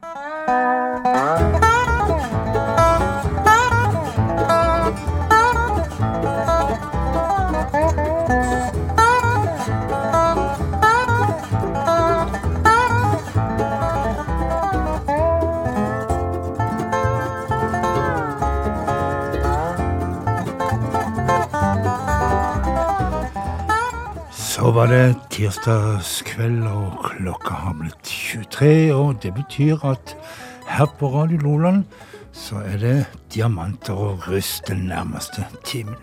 Så var det tirsdagskveld, og klokka har blitt 23, og det betyr at her på Radio Loland så er det diamanter og rust den nærmeste timen.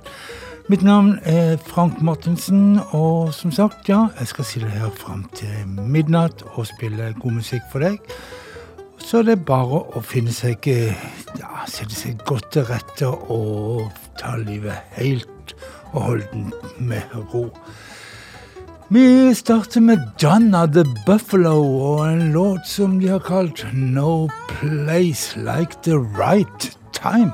Mitt navn er Frank Martinsen, og som sagt, ja, jeg skal sitte her fram til midnatt og spille god musikk for deg. Så det er bare å finne seg ja, sette seg godt til rette og ta livet helt og holdent med ro. Vi starter med Donna the Buffalo og en låt som de har kalt No Place Like The Right Time.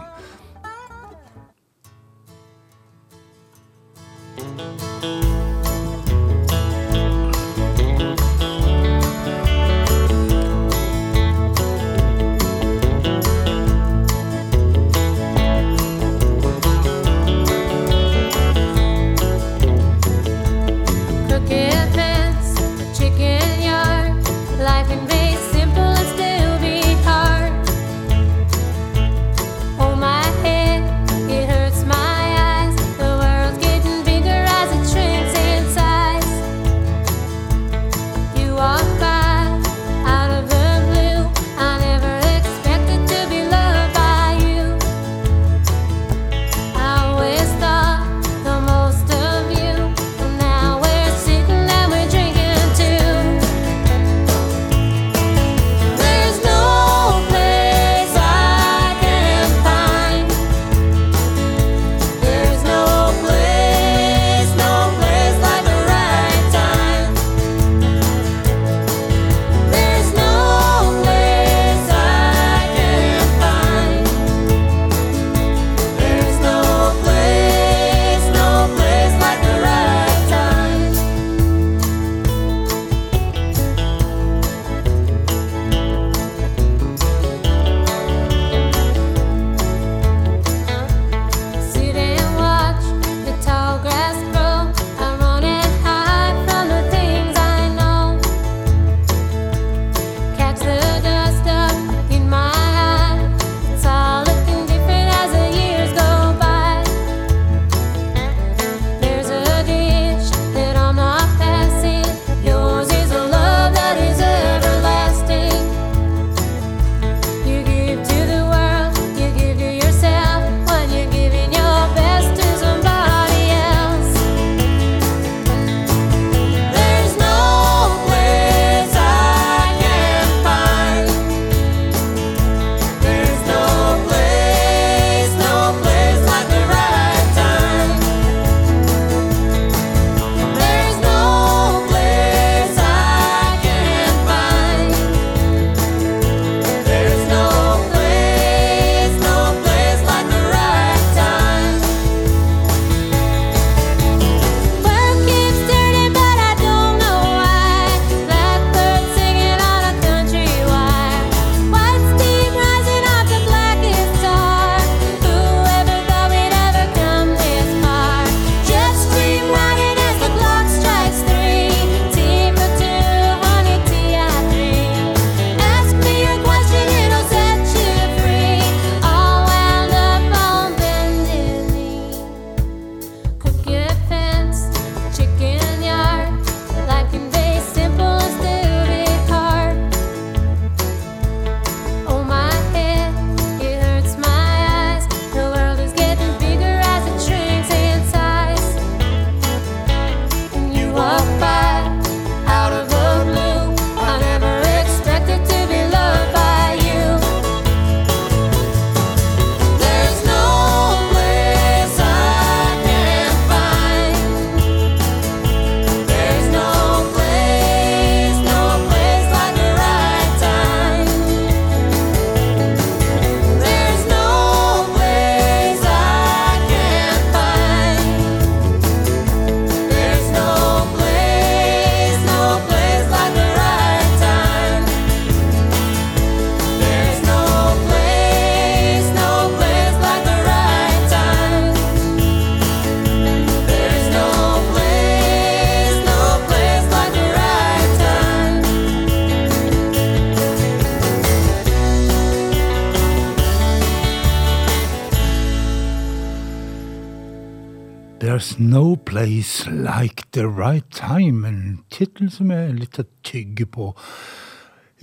No Like The Right Time. En tittel som er litt å tygge på.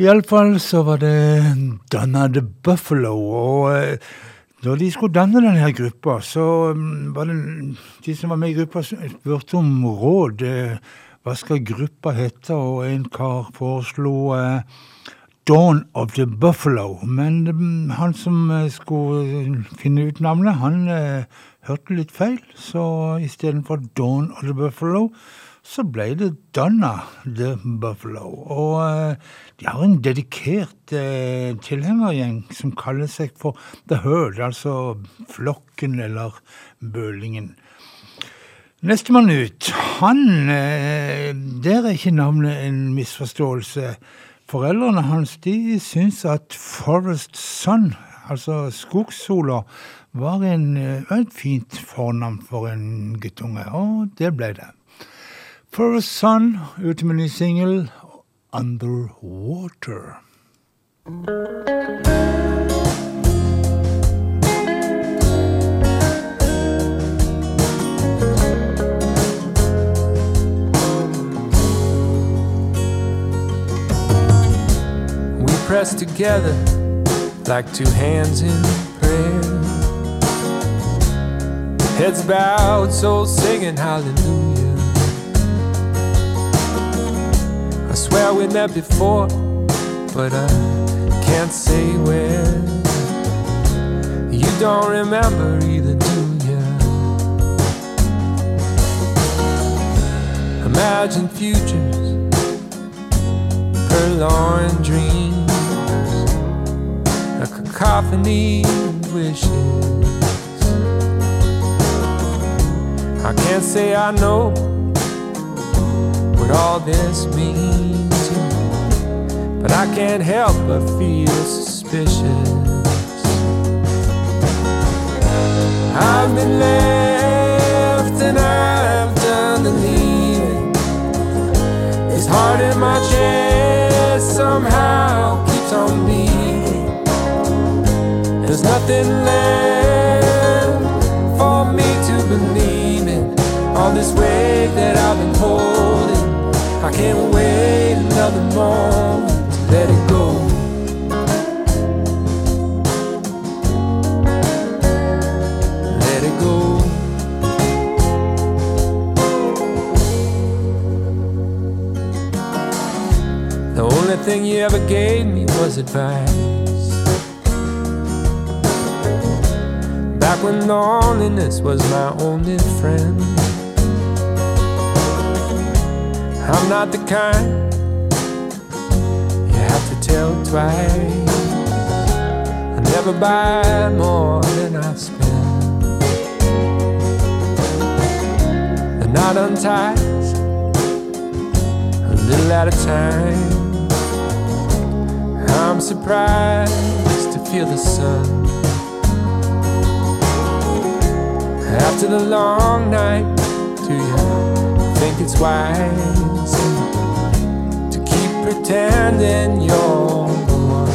Iallfall så var det Donna the Buffalo. Og når da de skulle danne denne gruppa, så mm, var det de som var med i gruppa, spurte om råd. Eh, hva skal gruppa hete? Og en kar foreslo eh, Dawn of the Buffalo. Men mm, han som eh, skulle finne ut navnet, han eh, hørte litt feil, så istedenfor Dawn of the Buffalo, så ble det Donna the Buffalo. Og uh, de har en dedikert uh, tilhengergjeng som kaller seg for The Herd, altså flokken eller bølingen. Nestemann ut, han uh, Der er ikke navnet en misforståelse. Foreldrene hans de syns at Forest Sun, altså skogssola, var en, eh, et fint fornavn for en guttunge, og det ble det. Son ute med ny Underwater. We press together like two hands in prayer. Heads bowed, souls singing hallelujah. I swear we met before, but I can't say where. You don't remember either, do you? Imagine futures, purloin dreams, a cacophony of wishes. Can't say I know what all this means to me, but I can't help but feel suspicious. I've been left and I've done the leaving. This heart in my chest somehow keeps on beating. There's nothing left for me to believe this weight that I've been holding, I can't wait another moment to let it go. Let it go. The only thing you ever gave me was advice. Back when loneliness was my only friend. I'm not the kind you have to tell twice. I never buy more than I spend. The knot unties a little at a time. I'm surprised to feel the sun. After the long night, do you think it's wise pretending you're the one?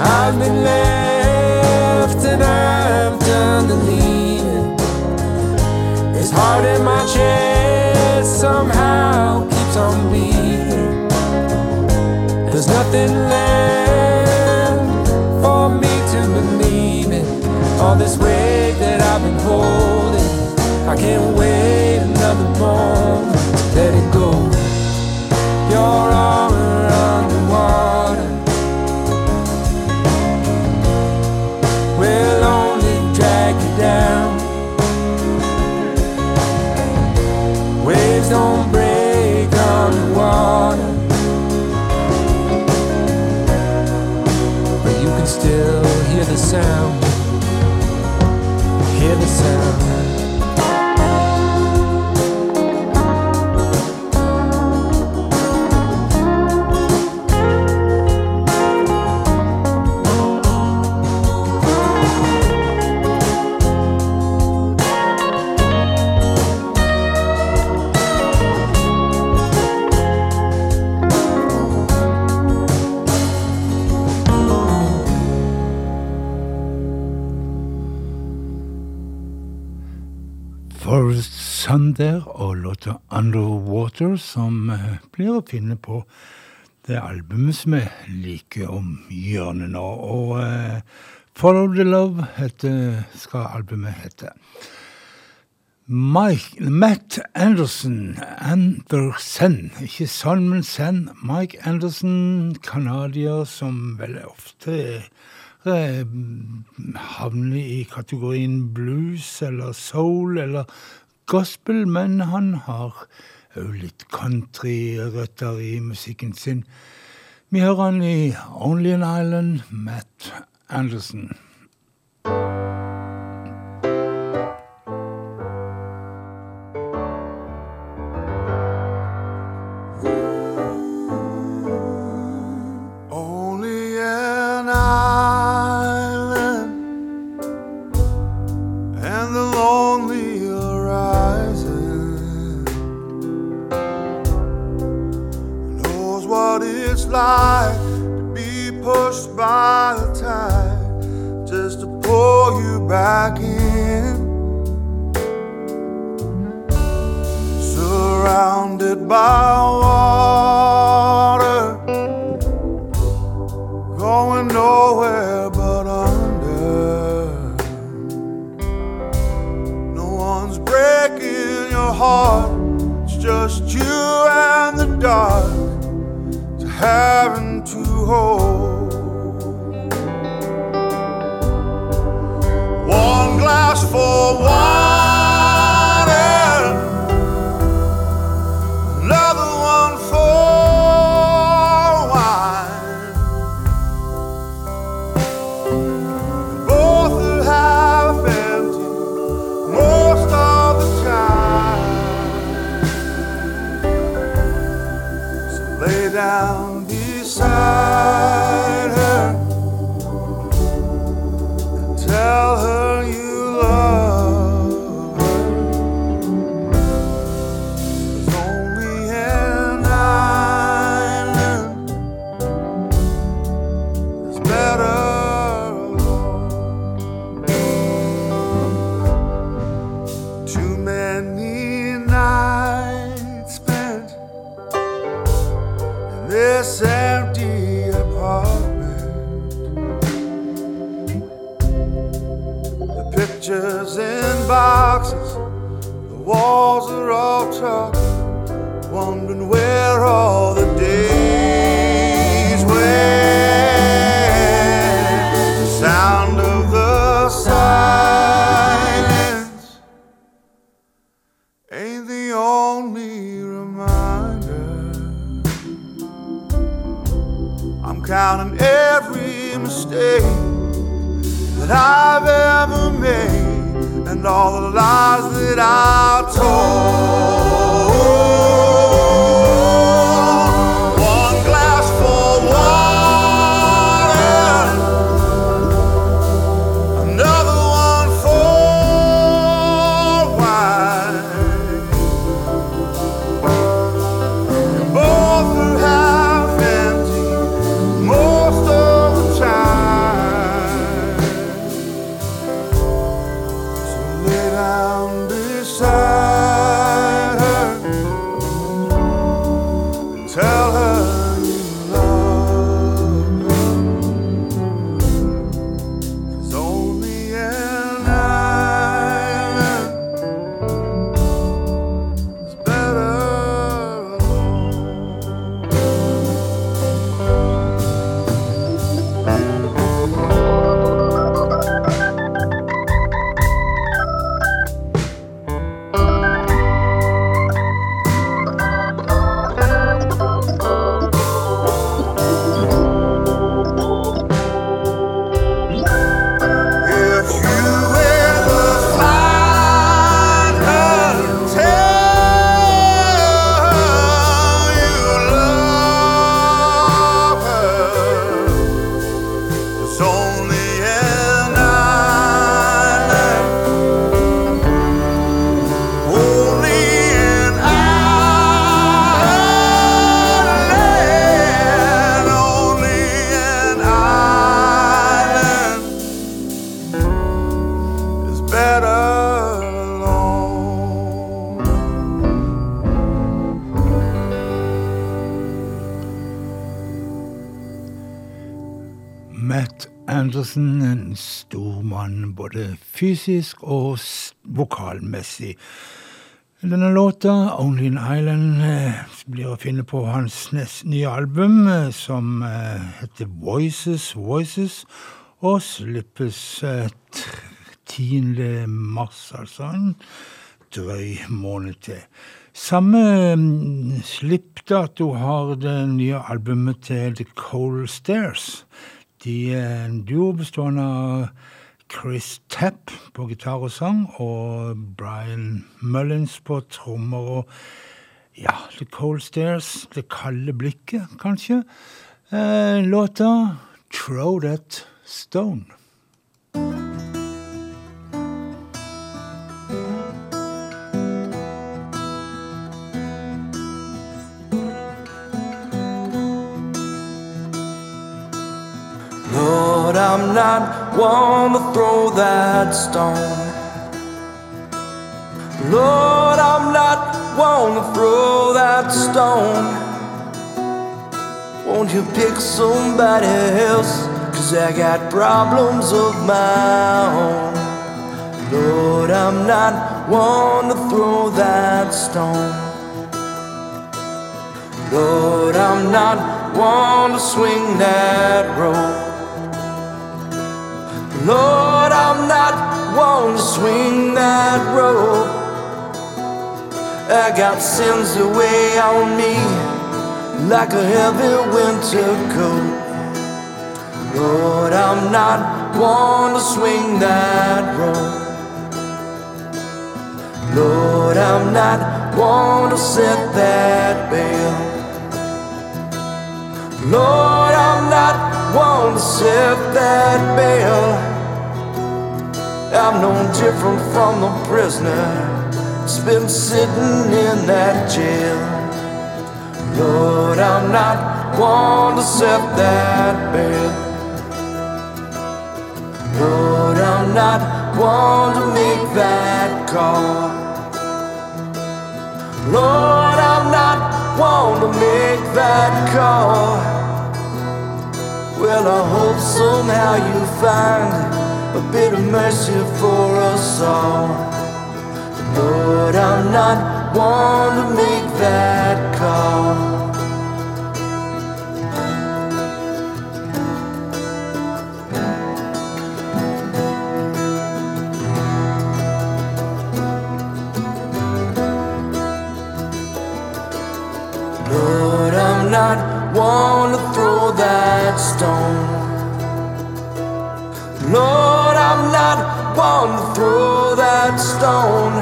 I've been left and I've done the leaving. This heart in my chest somehow keeps on beating. There's nothing left for me to believe in. All this weight that I've been holding, I can't wait another moment låta Underwater, som eh, blir å finne på det albumet som jeg liker om hjørnet nå. Og eh, Follow the Love heter, skal albumet hete. Mike, Matt Anderson, Andersen, ikke sånn, men sen. Mike Anderson, canadier som veldig ofte eh, havner i kategorien blues eller soul eller gospel, men han har òg litt country-røtter i musikken sin. Vi hører han i Only an Island, Matt Anderson. Pictures in boxes, the walls are all talking, wondering where all the days fysisk og vokalmessig. Denne låta, 'Only an Island', eh, blir å finne på hans nest nye album, eh, som eh, heter 'Voices Voices', og slippes eh, 10. mars, altså en drøy måned til. Samme mm, slippdato har det nye albumet til The Cold Stairs. De er en duo bestående av Chris Tapp på gitar og sang, og Brian Mullins på trommer og ja, The Cold Stairs, Det kalde blikket, kanskje. Eh, låta Throw That Stone. I'm not one to throw that stone. Lord, I'm not one to throw that stone. Won't you pick somebody else? Cause I got problems of my own. Lord, I'm not one to throw that stone. Lord, I'm not one to swing that rope. Lord, I'm not one to swing that rope. I got sins that weigh on me like a heavy winter coat. Lord, I'm not one to swing that rope. Lord, I'm not one to set that bail. Lord, I'm not one to set that bell. I'm no different from the prisoner that's been sitting in that jail. Lord, I'm not one to set that bell. Lord, I'm not one to make that call. Lord, I'm not one to make that call. Well, I hope somehow you find a bit of mercy for us all. Lord, I'm not one to make that call. Lord, I'm not one to throw that stone. Lord, I'm not one to throw that stone.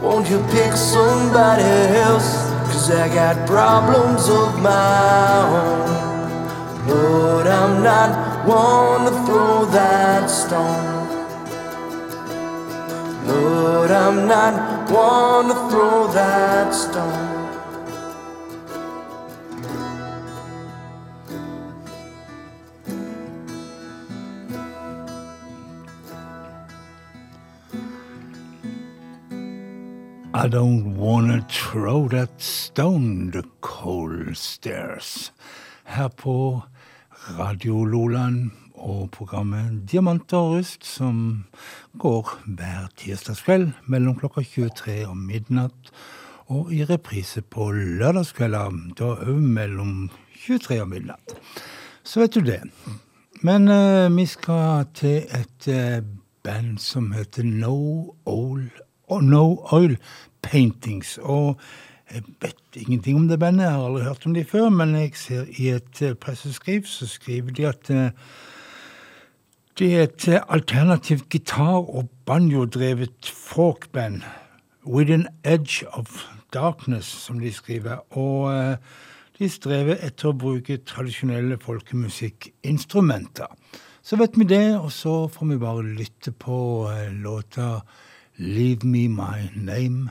Won't you pick somebody else? Cause I got problems of my own. Lord, I'm not one to throw that stone. Lord, I'm not one to throw that stone. I don't wanna throw that stone, the cold stairs. Her på Radio Loland og programmet Diamanter og rust, som går hver tirsdagskveld mellom klokka 23 og midnatt, og i reprise på lørdagskvelder, da òg mellom 23 og midnatt. Så vet du det. Men uh, vi skal til et uh, band som heter No Oil, oh, no Oil Paintings. Og jeg vet ingenting om det bandet, jeg har aldri hørt om de før, men jeg ser i et eh, presseskriv så skriver de at eh, det er et eh, alternativt gitar- og banjo-drevet folkband. With an edge of darkness, som de skriver. Og de strever etter å bruke tradisjonelle folkemusikkinstrumenter. Så vet vi det, og så får vi bare lytte på låta Leave Me My Name,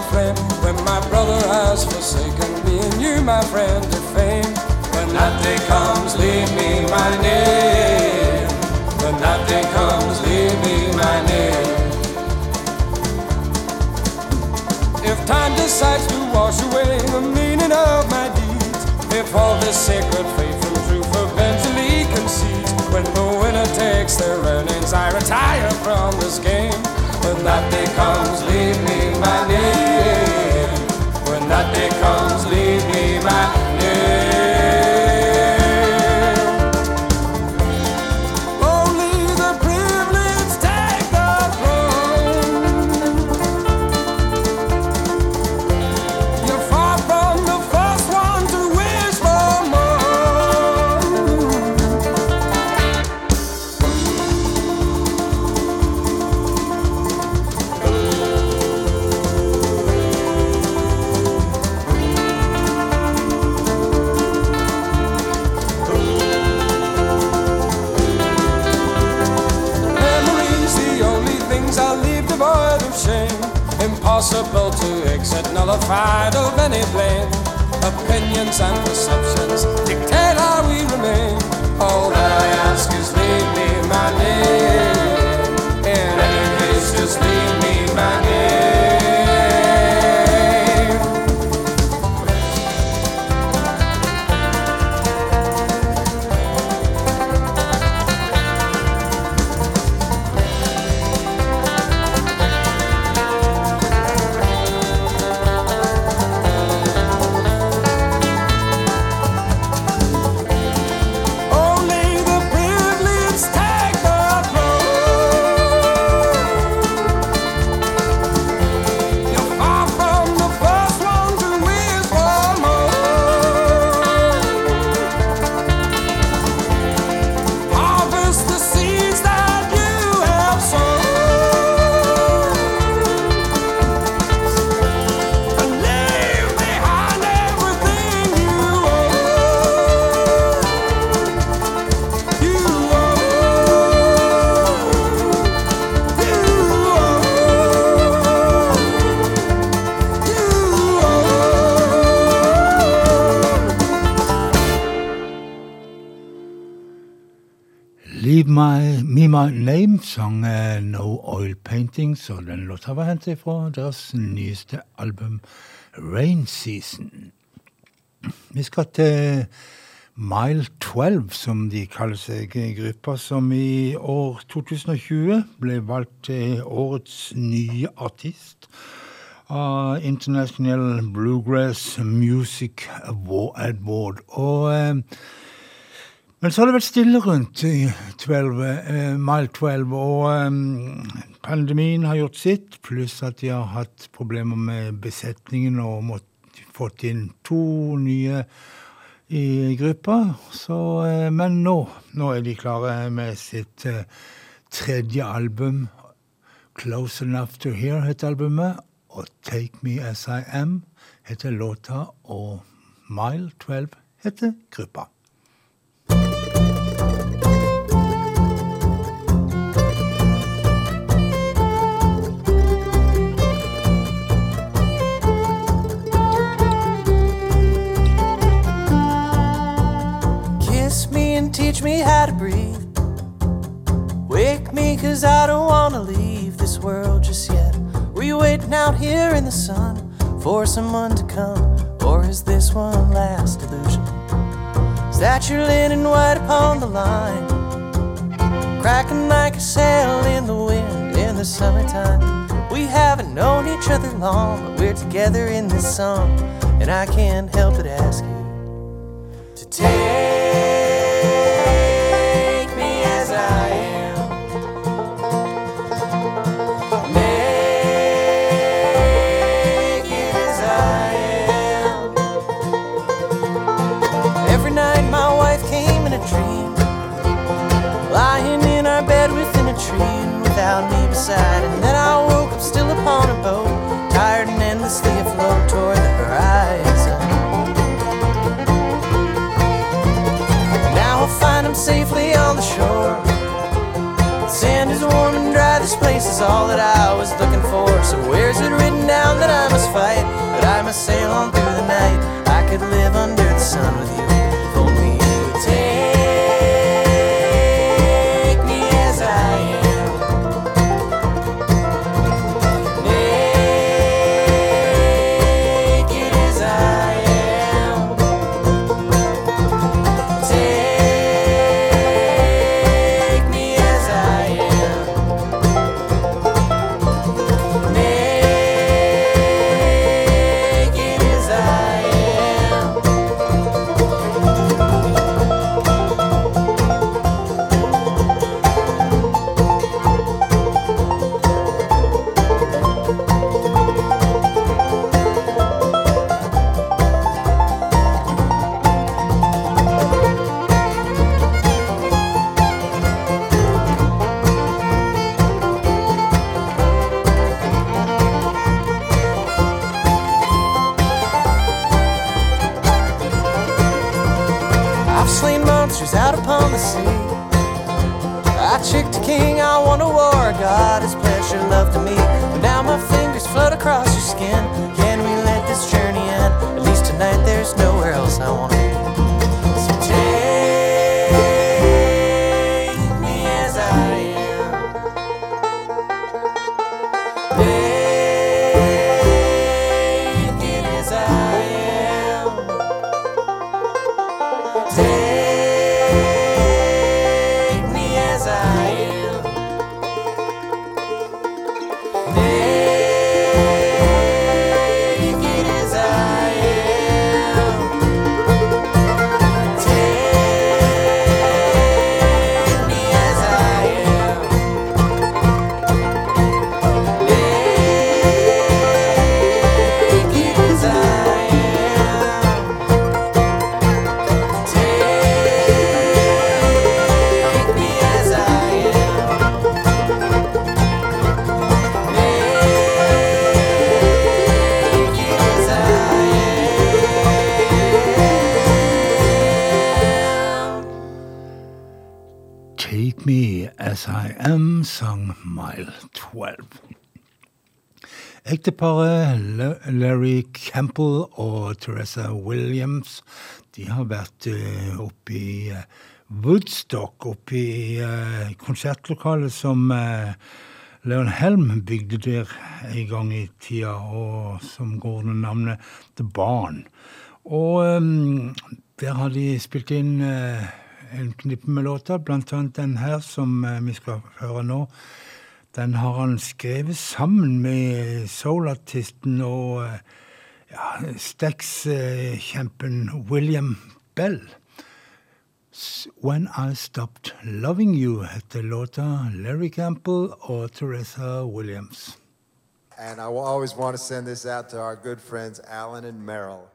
flame. When my brother has forsaken me and you, my friend, to fame. When that day comes, leave me my name. When that day comes, leave me my name. If time decides to wash away the meaning of my deeds, if all this sacred faith and truth eventually concedes, when the winner takes their earnings, I retire from this game. When that day comes, leave me my name. When that day comes, nullified of any blame. Opinions and perceptions dictate how we remain. All that I ask is leave me my name. In any case, just leave Og den låta var hentet fra deres nyeste album Rain Season. Vi skal til Mile 12, som de kaller seg, gruppa som i år 2020 ble valgt til årets nye artist av International Bluegrass Music Award. Og eh, men så har det vært stille rundt i 12, eh, Mile 12, og eh, pandemien har gjort sitt, pluss at de har hatt problemer med besetningen og måtte fått inn to nye i gruppa. Så, eh, men nå, nå er de klare med sitt eh, tredje album. Close Enough To Hear heter albumet, og Take Me As I Am heter låta, og Mile 12 heter gruppa. For someone to come? Or is this one last illusion? Is that your linen white upon the line? Cracking like a sail in the wind in the summertime. We haven't known each other long, but we're together in this song. And I can't help but ask you on the shore. The sand is warm and dry, this place is all that I was looking for. So where's it written down that I must fight? That I must sail on through the night? I could live under the sun with you. Take Me As I Am sang Mile 12. Ekteparet Larry Campbell og Teresa Williams de har vært eh, oppe i eh, Woodstock, oppe i eh, konsertlokalet som Leon Helm bygde der en gang i tida, og som går under navnet The Barn. Og der har de spilt inn en knippe med låter, annet den her som eh, vi skal høre nå. Den har han skrevet sammen med soulartisten og eh, ja, Stax-kjempen William Bell. When I Stopped Loving You heter låta Larry Campbell og Teresa Williams. And I will always want to send this out to our good friends Alan and Merrill.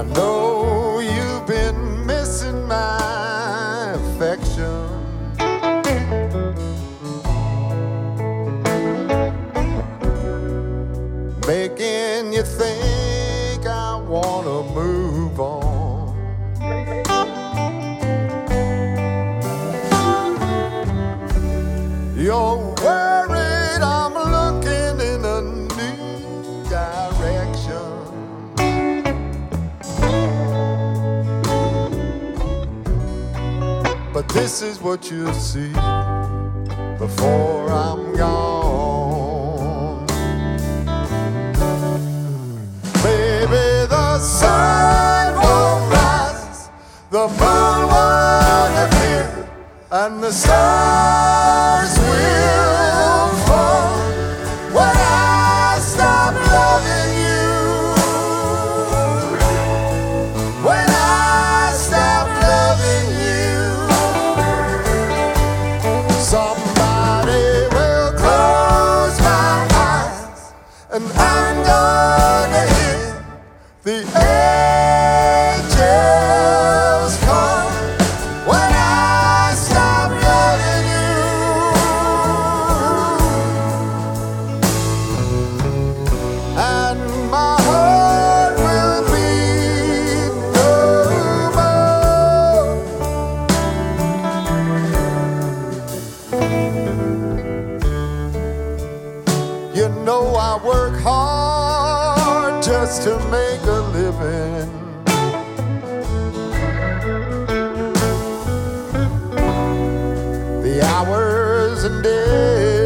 I know this is what you'll see before I'm gone. Maybe the sun won't rise, the moon won't appear, and the stars will. hours and days.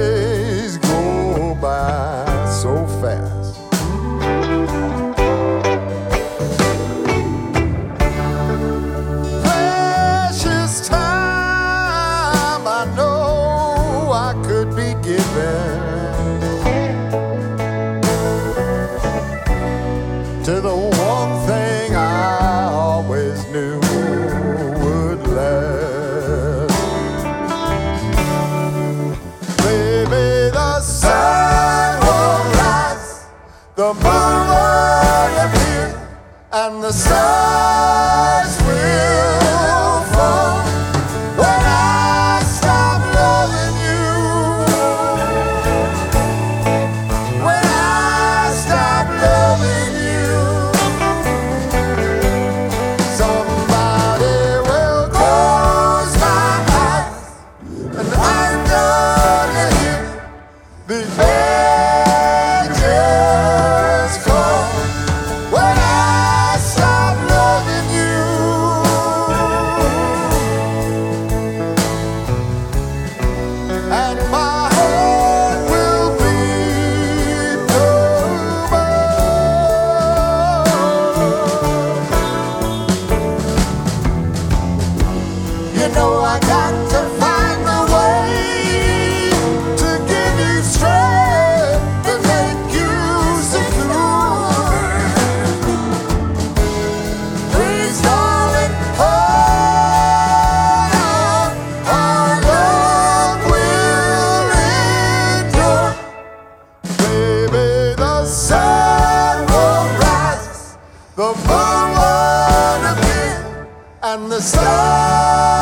The moon would have been, and the stars.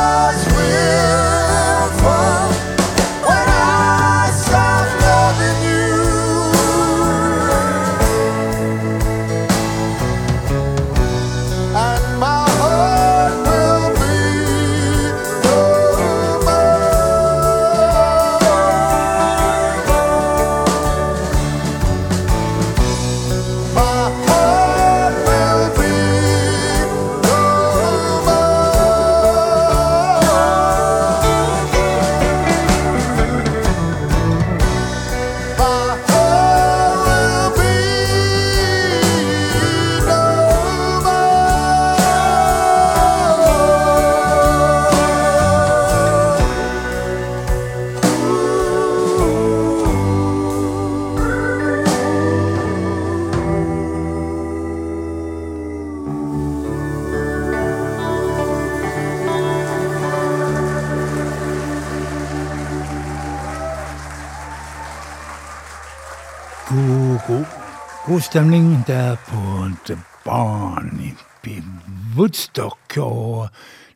Stemning der på The Barn i Woodstock. Og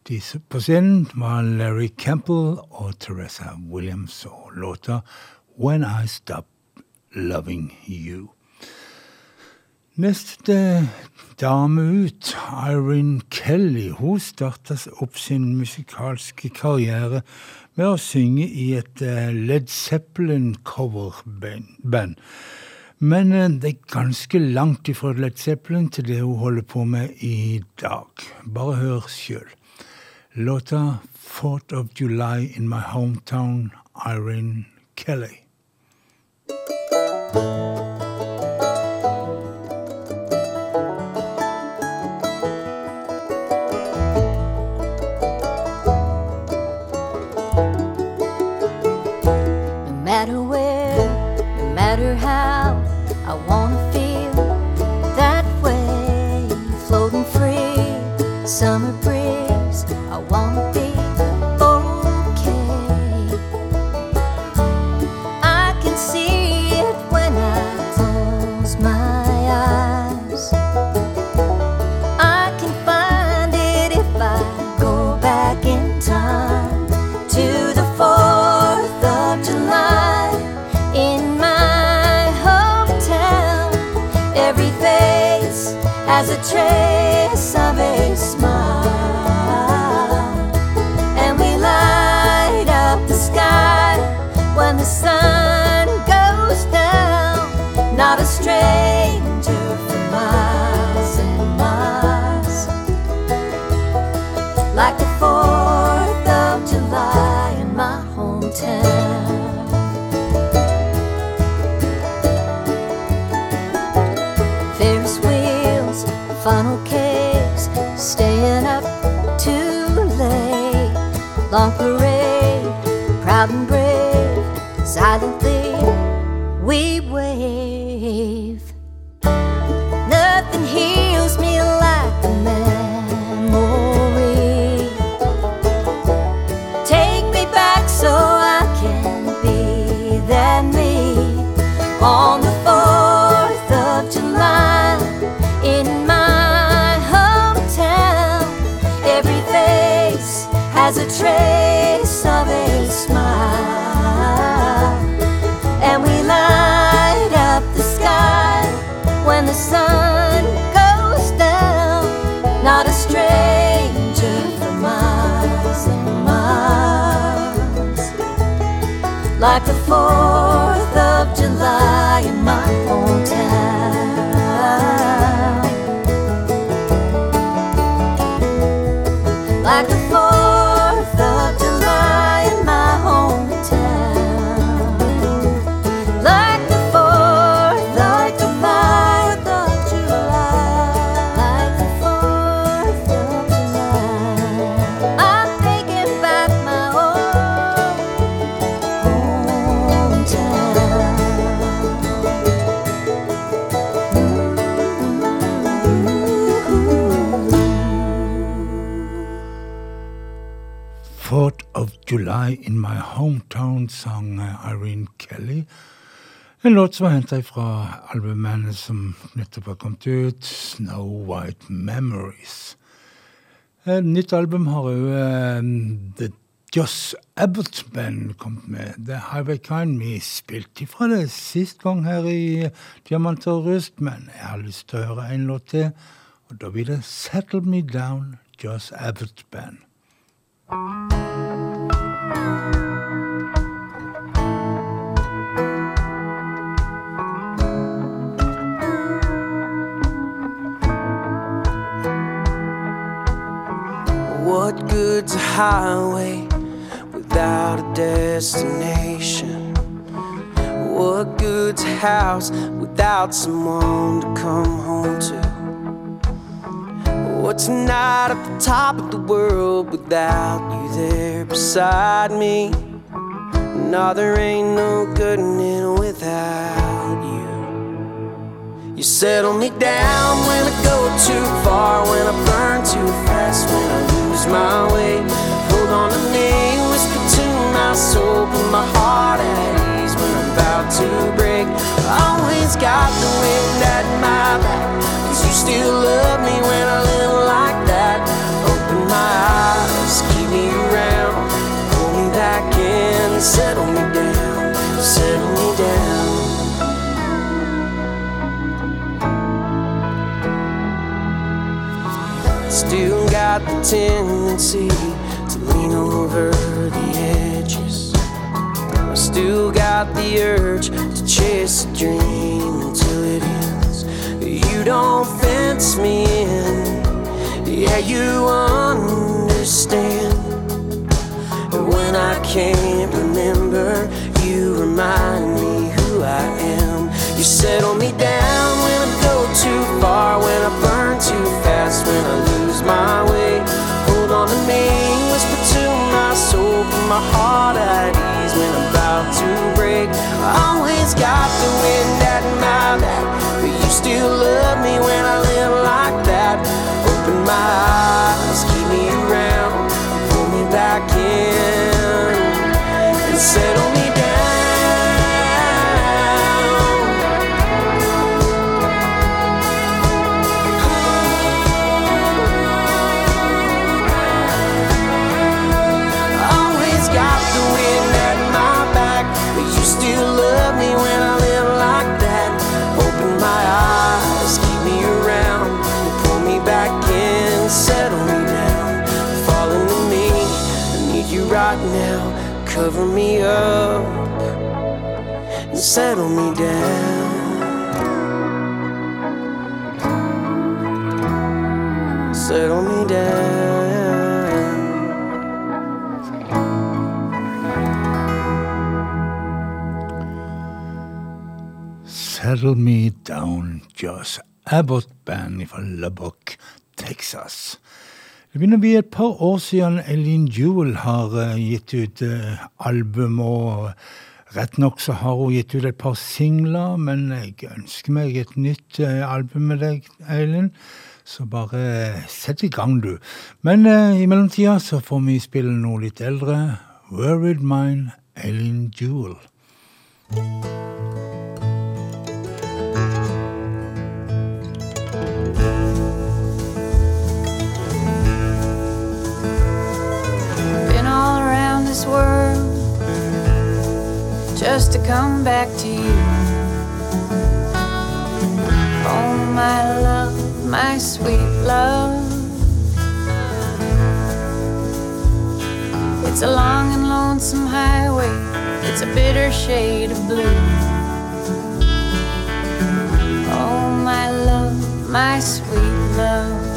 de på scenen var Larry Campbell og Teresa Williams og låta 'When I Stop Loving You'. Neste dame ut, Irene Kelly, hun starta opp sin musikalske karriere med å synge i et eh, Led Zeppelin-coverband. Men eh, det er ganske langt ifra Led Zeppelin til det hun holder på med i dag. Bare hør sjøl. Låta Fourth of July in My Hometown', Irene Kelly. thank summer breeze. Silently we wave. Nothing heals me like a memory. Take me back so I can be that me on the 4th of July in my hometown. Every face has a trace of a smile, like the 4th of July of in My Hometown sang eh, Irene Kelly. En låt som var henta fra albumet som nettopp har kommet ut, Snow White Memories. Et nytt album har òg The Joss Abbott Band kommet med. The Highway Kind. Vi spilte ifra det sist gang her i Diamant og rust, men jeg har lyst til å høre en låt til. Og da blir det Settle Me Down, Joss Abbott Band. What good's a highway without a destination? What good's a house without someone to come home to? What's a night at the top of the world without you there beside me? No, there ain't no good in it without you. You settle me down when I go too far, when I burn too fast, when I lose my way. Hold on to me, whisper to my soul, put my heart at ease when I'm about to break. Always got the wind at my back, cause you still love me when I live like that. Open my eyes, keep me around, pull me back in, settle me Still got the tendency to lean over the edges. I still got the urge to chase a dream until it ends. You don't fence me in, yeah, you understand. And when I can't remember, you remind me who I am. You settle me down when I go too far, when I burn too fast, when I lose my way. Hold on to me, whisper to my soul, put my heart at ease when I'm about to break. I always got the wind at my back, but you still love me when I live like that. Open my eyes. Cover me up and settle me down. Settle me down. Settle Me Down Josh Abbott Band fra Lubbock, Texas. Det begynner å bli et par år siden Eileen Jewel har eh, gitt ut eh, album, og rett nok så har hun gitt ut et par singler, men jeg ønsker meg et nytt eh, album med deg, Eileen. Så bare sett i gang, du. Men i mellomtida så får vi spille noe litt eldre. Worried Mine, Eileen Jewel. World just to come back to you. Oh, my love, my sweet love. It's a long and lonesome highway, it's a bitter shade of blue. Oh, my love, my sweet love.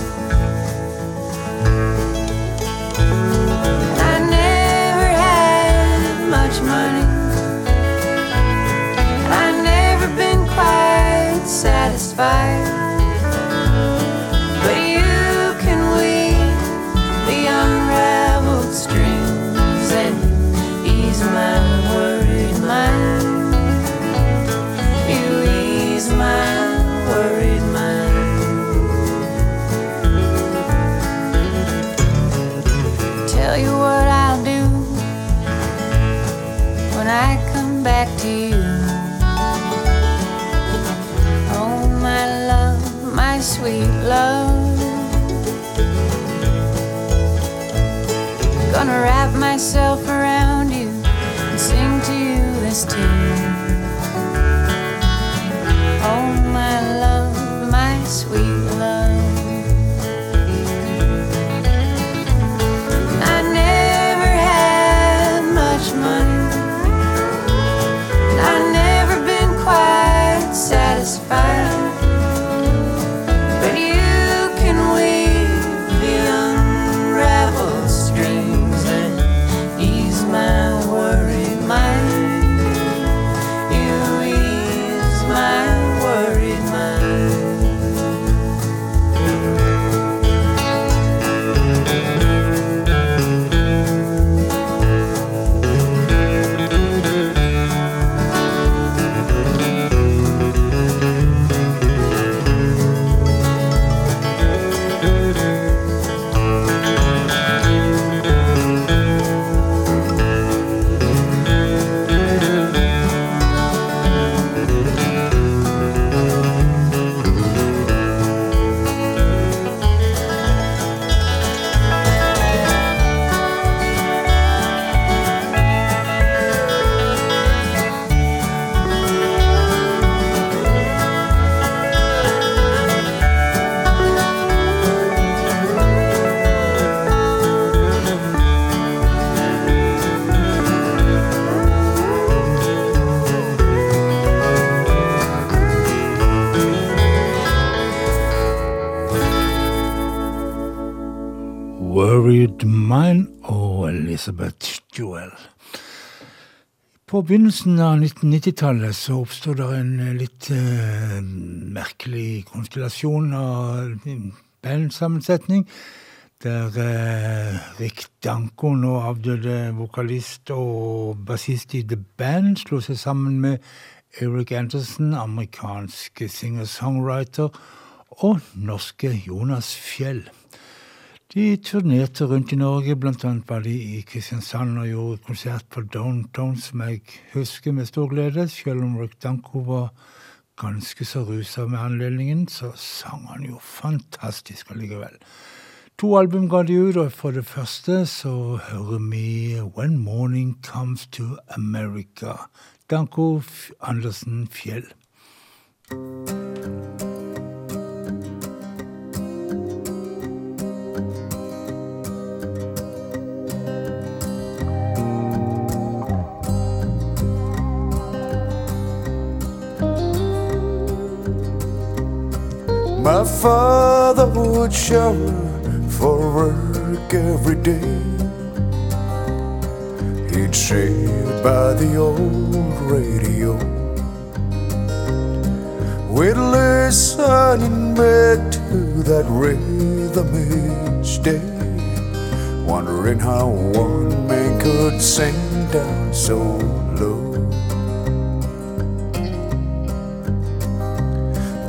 På begynnelsen av 1990-tallet så oppstod det en eh, litt eh, merkelig konstellasjon av bandsammensetning. Der eh, Rick Danko, nå avdøde vokalist og bassist i The Band, slo seg sammen med Eric Anderson, amerikansk singer-songwriter, og norske Jonas Fjell. De turnerte rundt i Norge, annet var de i Kristiansand og gjorde konsert på Downtown, som jeg husker med stor glede. Selv om Rick Danko var ganske så rusa med anledningen, så sang han jo fantastisk allikevel. To album ga de ut, og for det første så hører vi When Morning Comes to America. Danko Andersen Fjell. My father would shower for work every day. He'd sit by the old radio. We'd listen in bed to that rhythm each day, wondering how one man could sing down so low.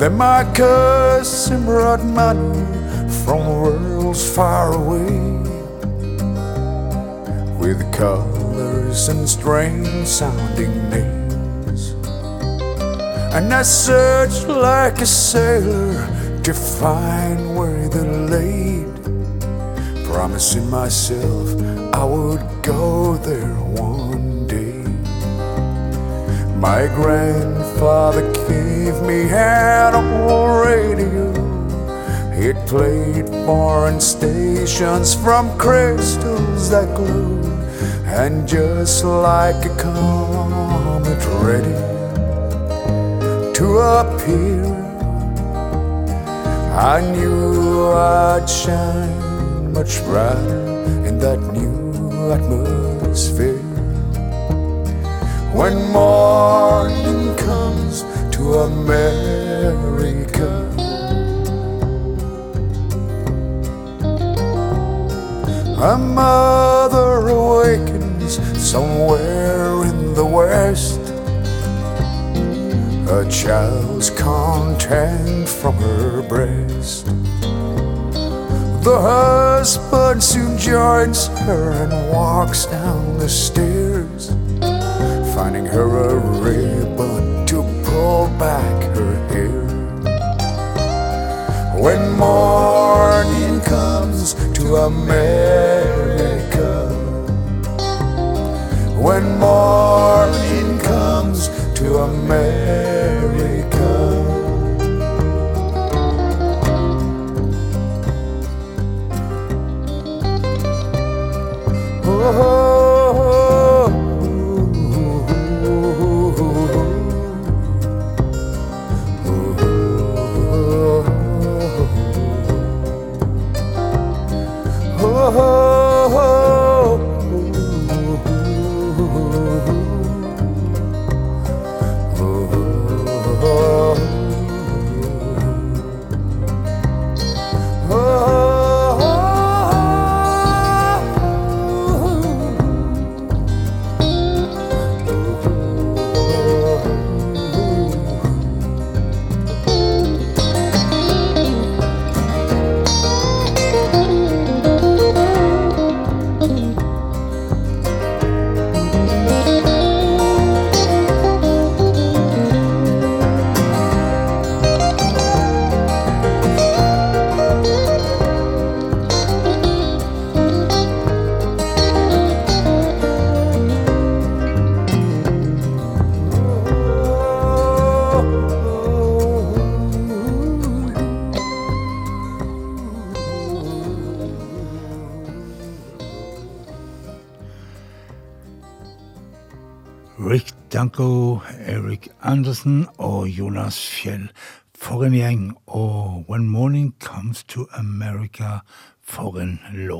Then my cousin brought money from worlds far away with colors and strange sounding names. And I searched like a sailor to find where they laid, promising myself I would go there one day. My grandfather gave me an old radio. It played foreign stations from crystals that glowed, and just like a comet ready to appear, I knew I'd shine much brighter in that new atmosphere. When morning comes to America, a mother awakens somewhere in the west. A child's content from her breast. The husband soon joins her and walks down the stairs, finding her a ribbon to pull back her hair. When morning comes to America,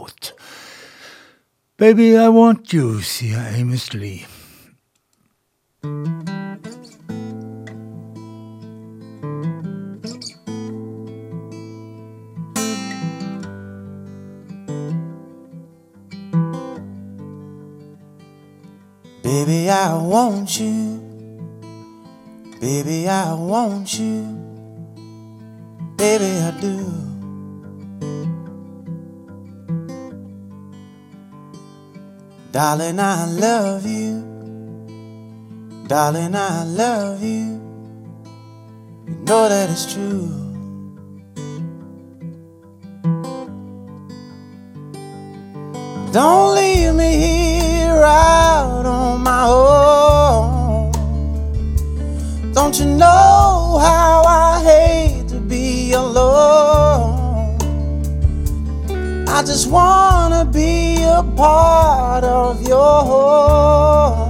en. Baby, I want you, sier Amos Lee. Baby, I want you. Baby, I want you. Baby, I do. Darling, I love you. Darling, I love you. You know that it's true. Don't leave me here out on my own. Don't you know how I hate to be alone? I just wanna be a part of your home.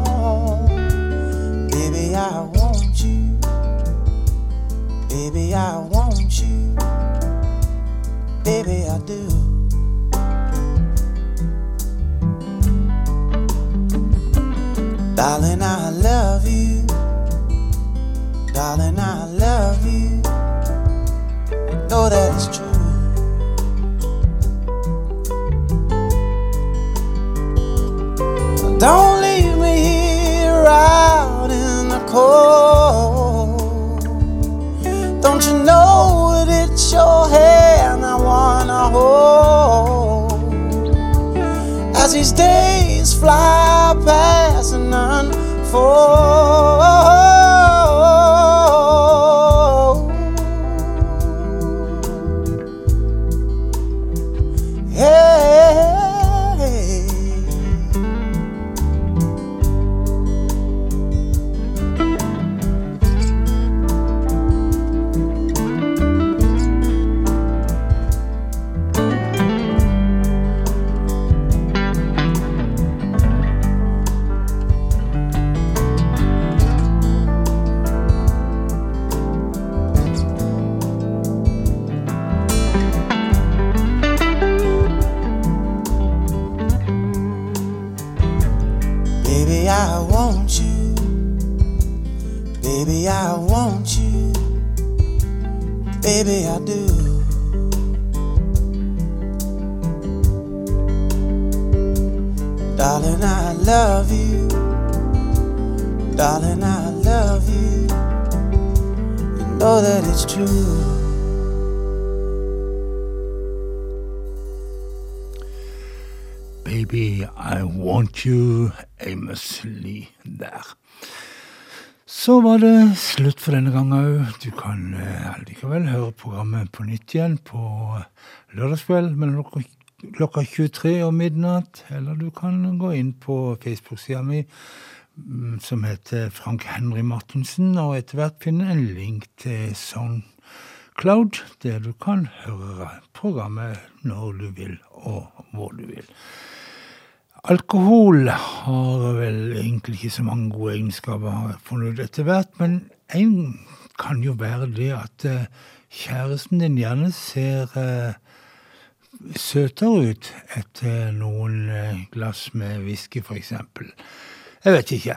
Cold. Don't you know that it's your hand I wanna hold? As these days fly past and unfold. Likevel høre programmet på nytt igjen på lørdagskveld mellom klokka 23 og midnatt. Eller du kan gå inn på Facebook-sida mi mm, som heter Frank Henry Martinsen, og etter hvert finne en link til SoundCloud, der du kan høre programmet når du vil og hvor du vil. Alkohol har vel egentlig ikke så mange gode egenskaper, har jeg funnet ut etter hvert, men en kan jo være det at eh, kjæresten din gjerne ser eh, søtere ut etter noen eh, glass med whisky, eksempel. Jeg vet ikke.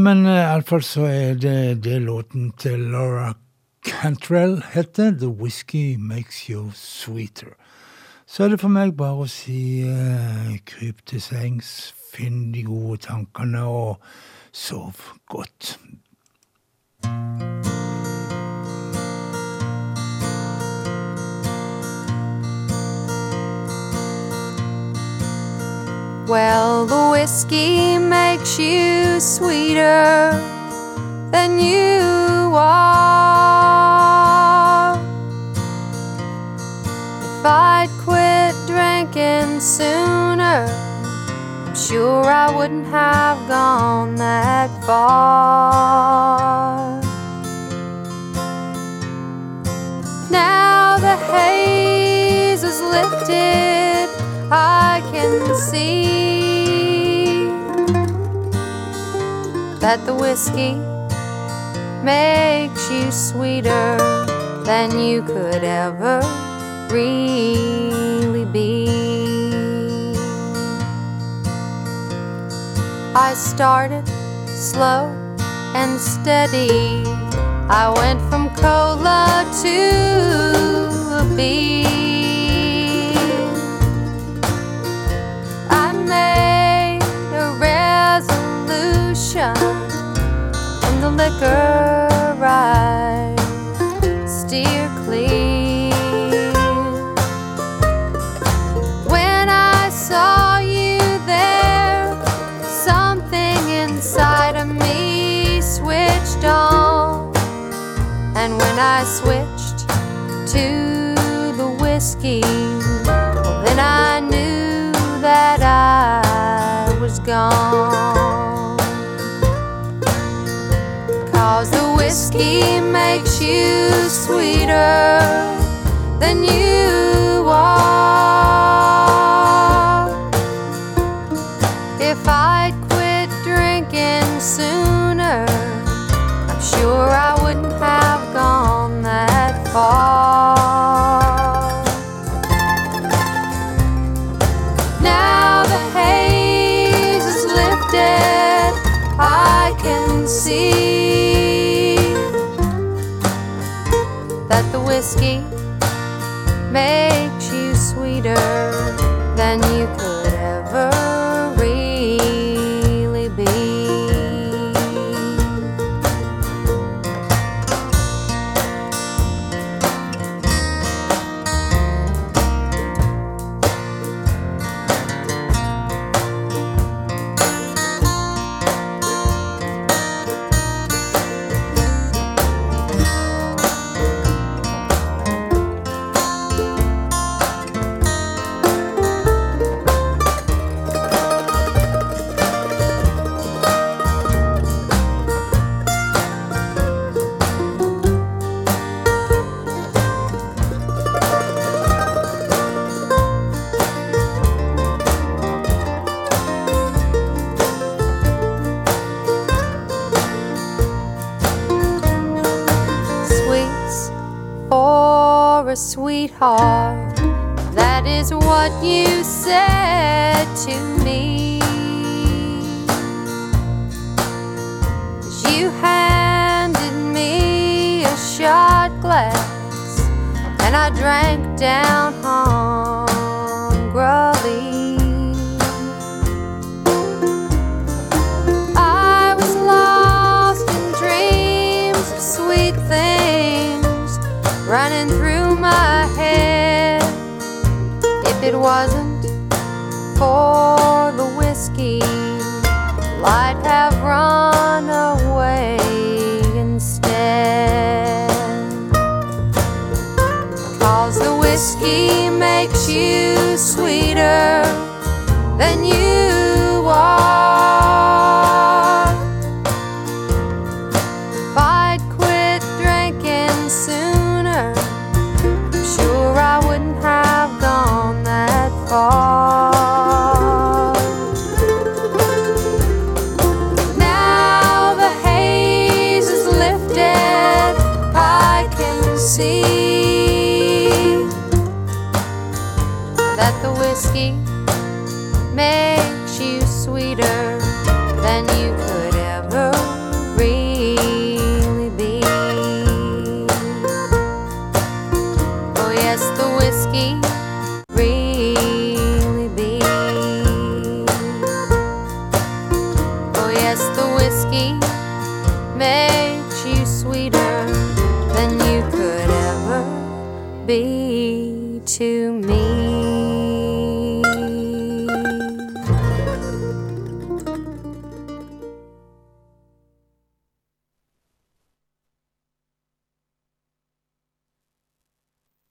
Men iallfall så er det det låten til Laura Cantrell heter, The Whisky Makes You Sweeter. Så er det for meg bare å si uh, kryp til sengs, finn de gode tankene og sov godt. Well, the whiskey makes you sweeter than you are. If I'd quit drinking sooner, I'm sure I wouldn't have gone that far. Now the haze is lifted, I can see that the whiskey makes you sweeter than you could ever really be. I started slow and steady. I went from cola to a bee. I made a resolution in the liquor I steer clear. When I saw you there, something inside of me switched on. And when I switched to the whiskey, then I knew that I was gone. Cause the whiskey makes you sweeter than you are. said to me as you handed me a shot glass and I drank down home.